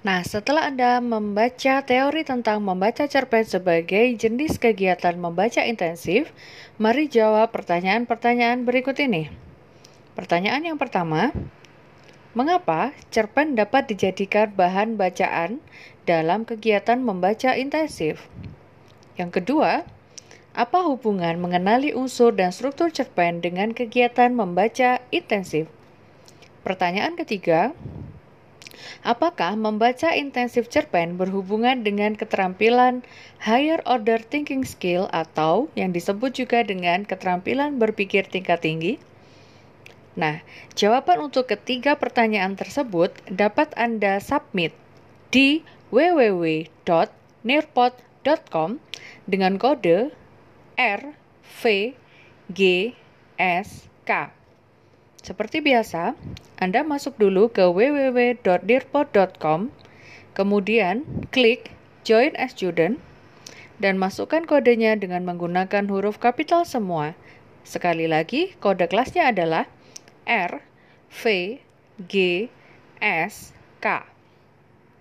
Nah, setelah Anda membaca teori tentang membaca cerpen sebagai jenis kegiatan membaca intensif, mari jawab pertanyaan-pertanyaan berikut ini. Pertanyaan yang pertama, mengapa cerpen dapat dijadikan bahan bacaan dalam kegiatan membaca intensif? Yang kedua, apa hubungan mengenali unsur dan struktur cerpen dengan kegiatan membaca intensif? Pertanyaan ketiga, Apakah membaca intensif cerpen berhubungan dengan keterampilan higher order thinking skill atau yang disebut juga dengan keterampilan berpikir tingkat tinggi? Nah, jawaban untuk ketiga pertanyaan tersebut dapat Anda submit di www.nearpod.com dengan kode RVGSK. Seperti biasa, Anda masuk dulu ke www.dirpod.com, kemudian klik Join as Student, dan masukkan kodenya dengan menggunakan huruf kapital semua. Sekali lagi, kode kelasnya adalah R, V, G, S, K.